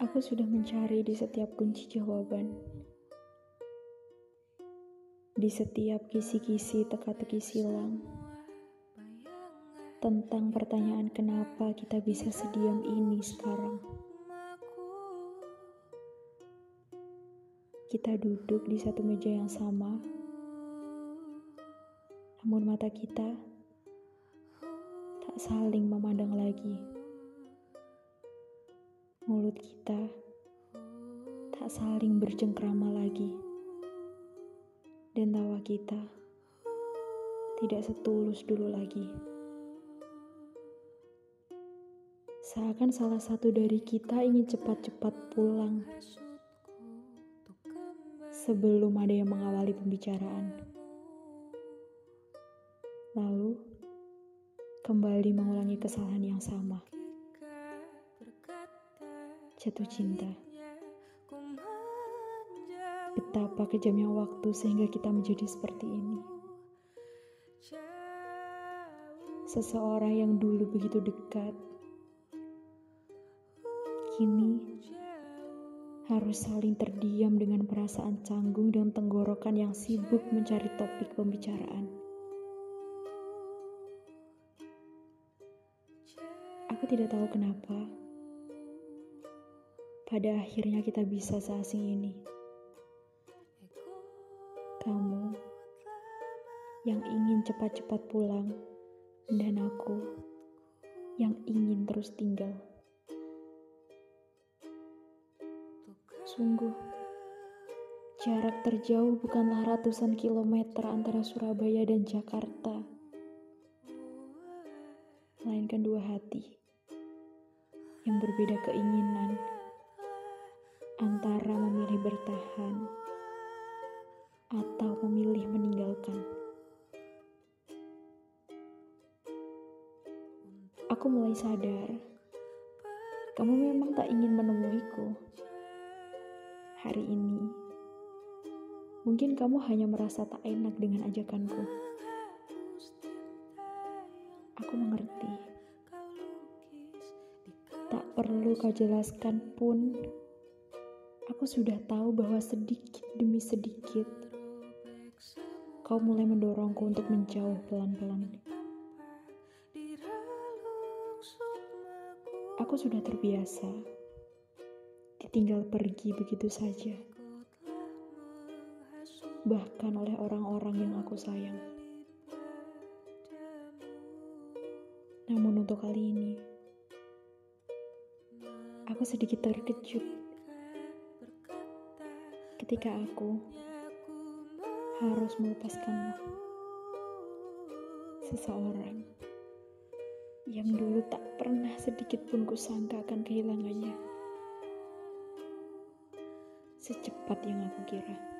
Aku sudah mencari di setiap kunci jawaban. Di setiap kisi-kisi teka-teki silang tentang pertanyaan kenapa kita bisa sediam ini sekarang. Kita duduk di satu meja yang sama, namun mata kita saling memandang lagi. Mulut kita tak saling bercengkrama lagi. Dan tawa kita tidak setulus dulu lagi. Seakan salah satu dari kita ingin cepat-cepat pulang sebelum ada yang mengawali pembicaraan. Lalu, kembali mengulangi kesalahan yang sama, jatuh cinta. Betapa kejamnya waktu sehingga kita menjadi seperti ini. Seseorang yang dulu begitu dekat, kini harus saling terdiam dengan perasaan canggung dan tenggorokan yang sibuk mencari topik pembicaraan. Aku tidak tahu kenapa. Pada akhirnya kita bisa seasing ini. Kamu yang ingin cepat-cepat pulang dan aku yang ingin terus tinggal. Sungguh, jarak terjauh bukanlah ratusan kilometer antara Surabaya dan Jakarta, melainkan dua hati yang berbeda keinginan antara memilih bertahan atau memilih meninggalkan. Aku mulai sadar, kamu memang tak ingin menemuiku hari ini. Mungkin kamu hanya merasa tak enak dengan ajakanku. Aku mengerti. Tak perlu kau jelaskan pun, aku sudah tahu bahwa sedikit demi sedikit kau mulai mendorongku untuk menjauh pelan-pelan. Aku sudah terbiasa ditinggal pergi begitu saja, bahkan oleh orang-orang yang aku sayang. Namun untuk kali ini, aku sedikit terkejut ketika aku harus melepaskanmu. Seseorang yang dulu tak pernah sedikit pun kusangka akan kehilangannya. Secepat yang aku kira.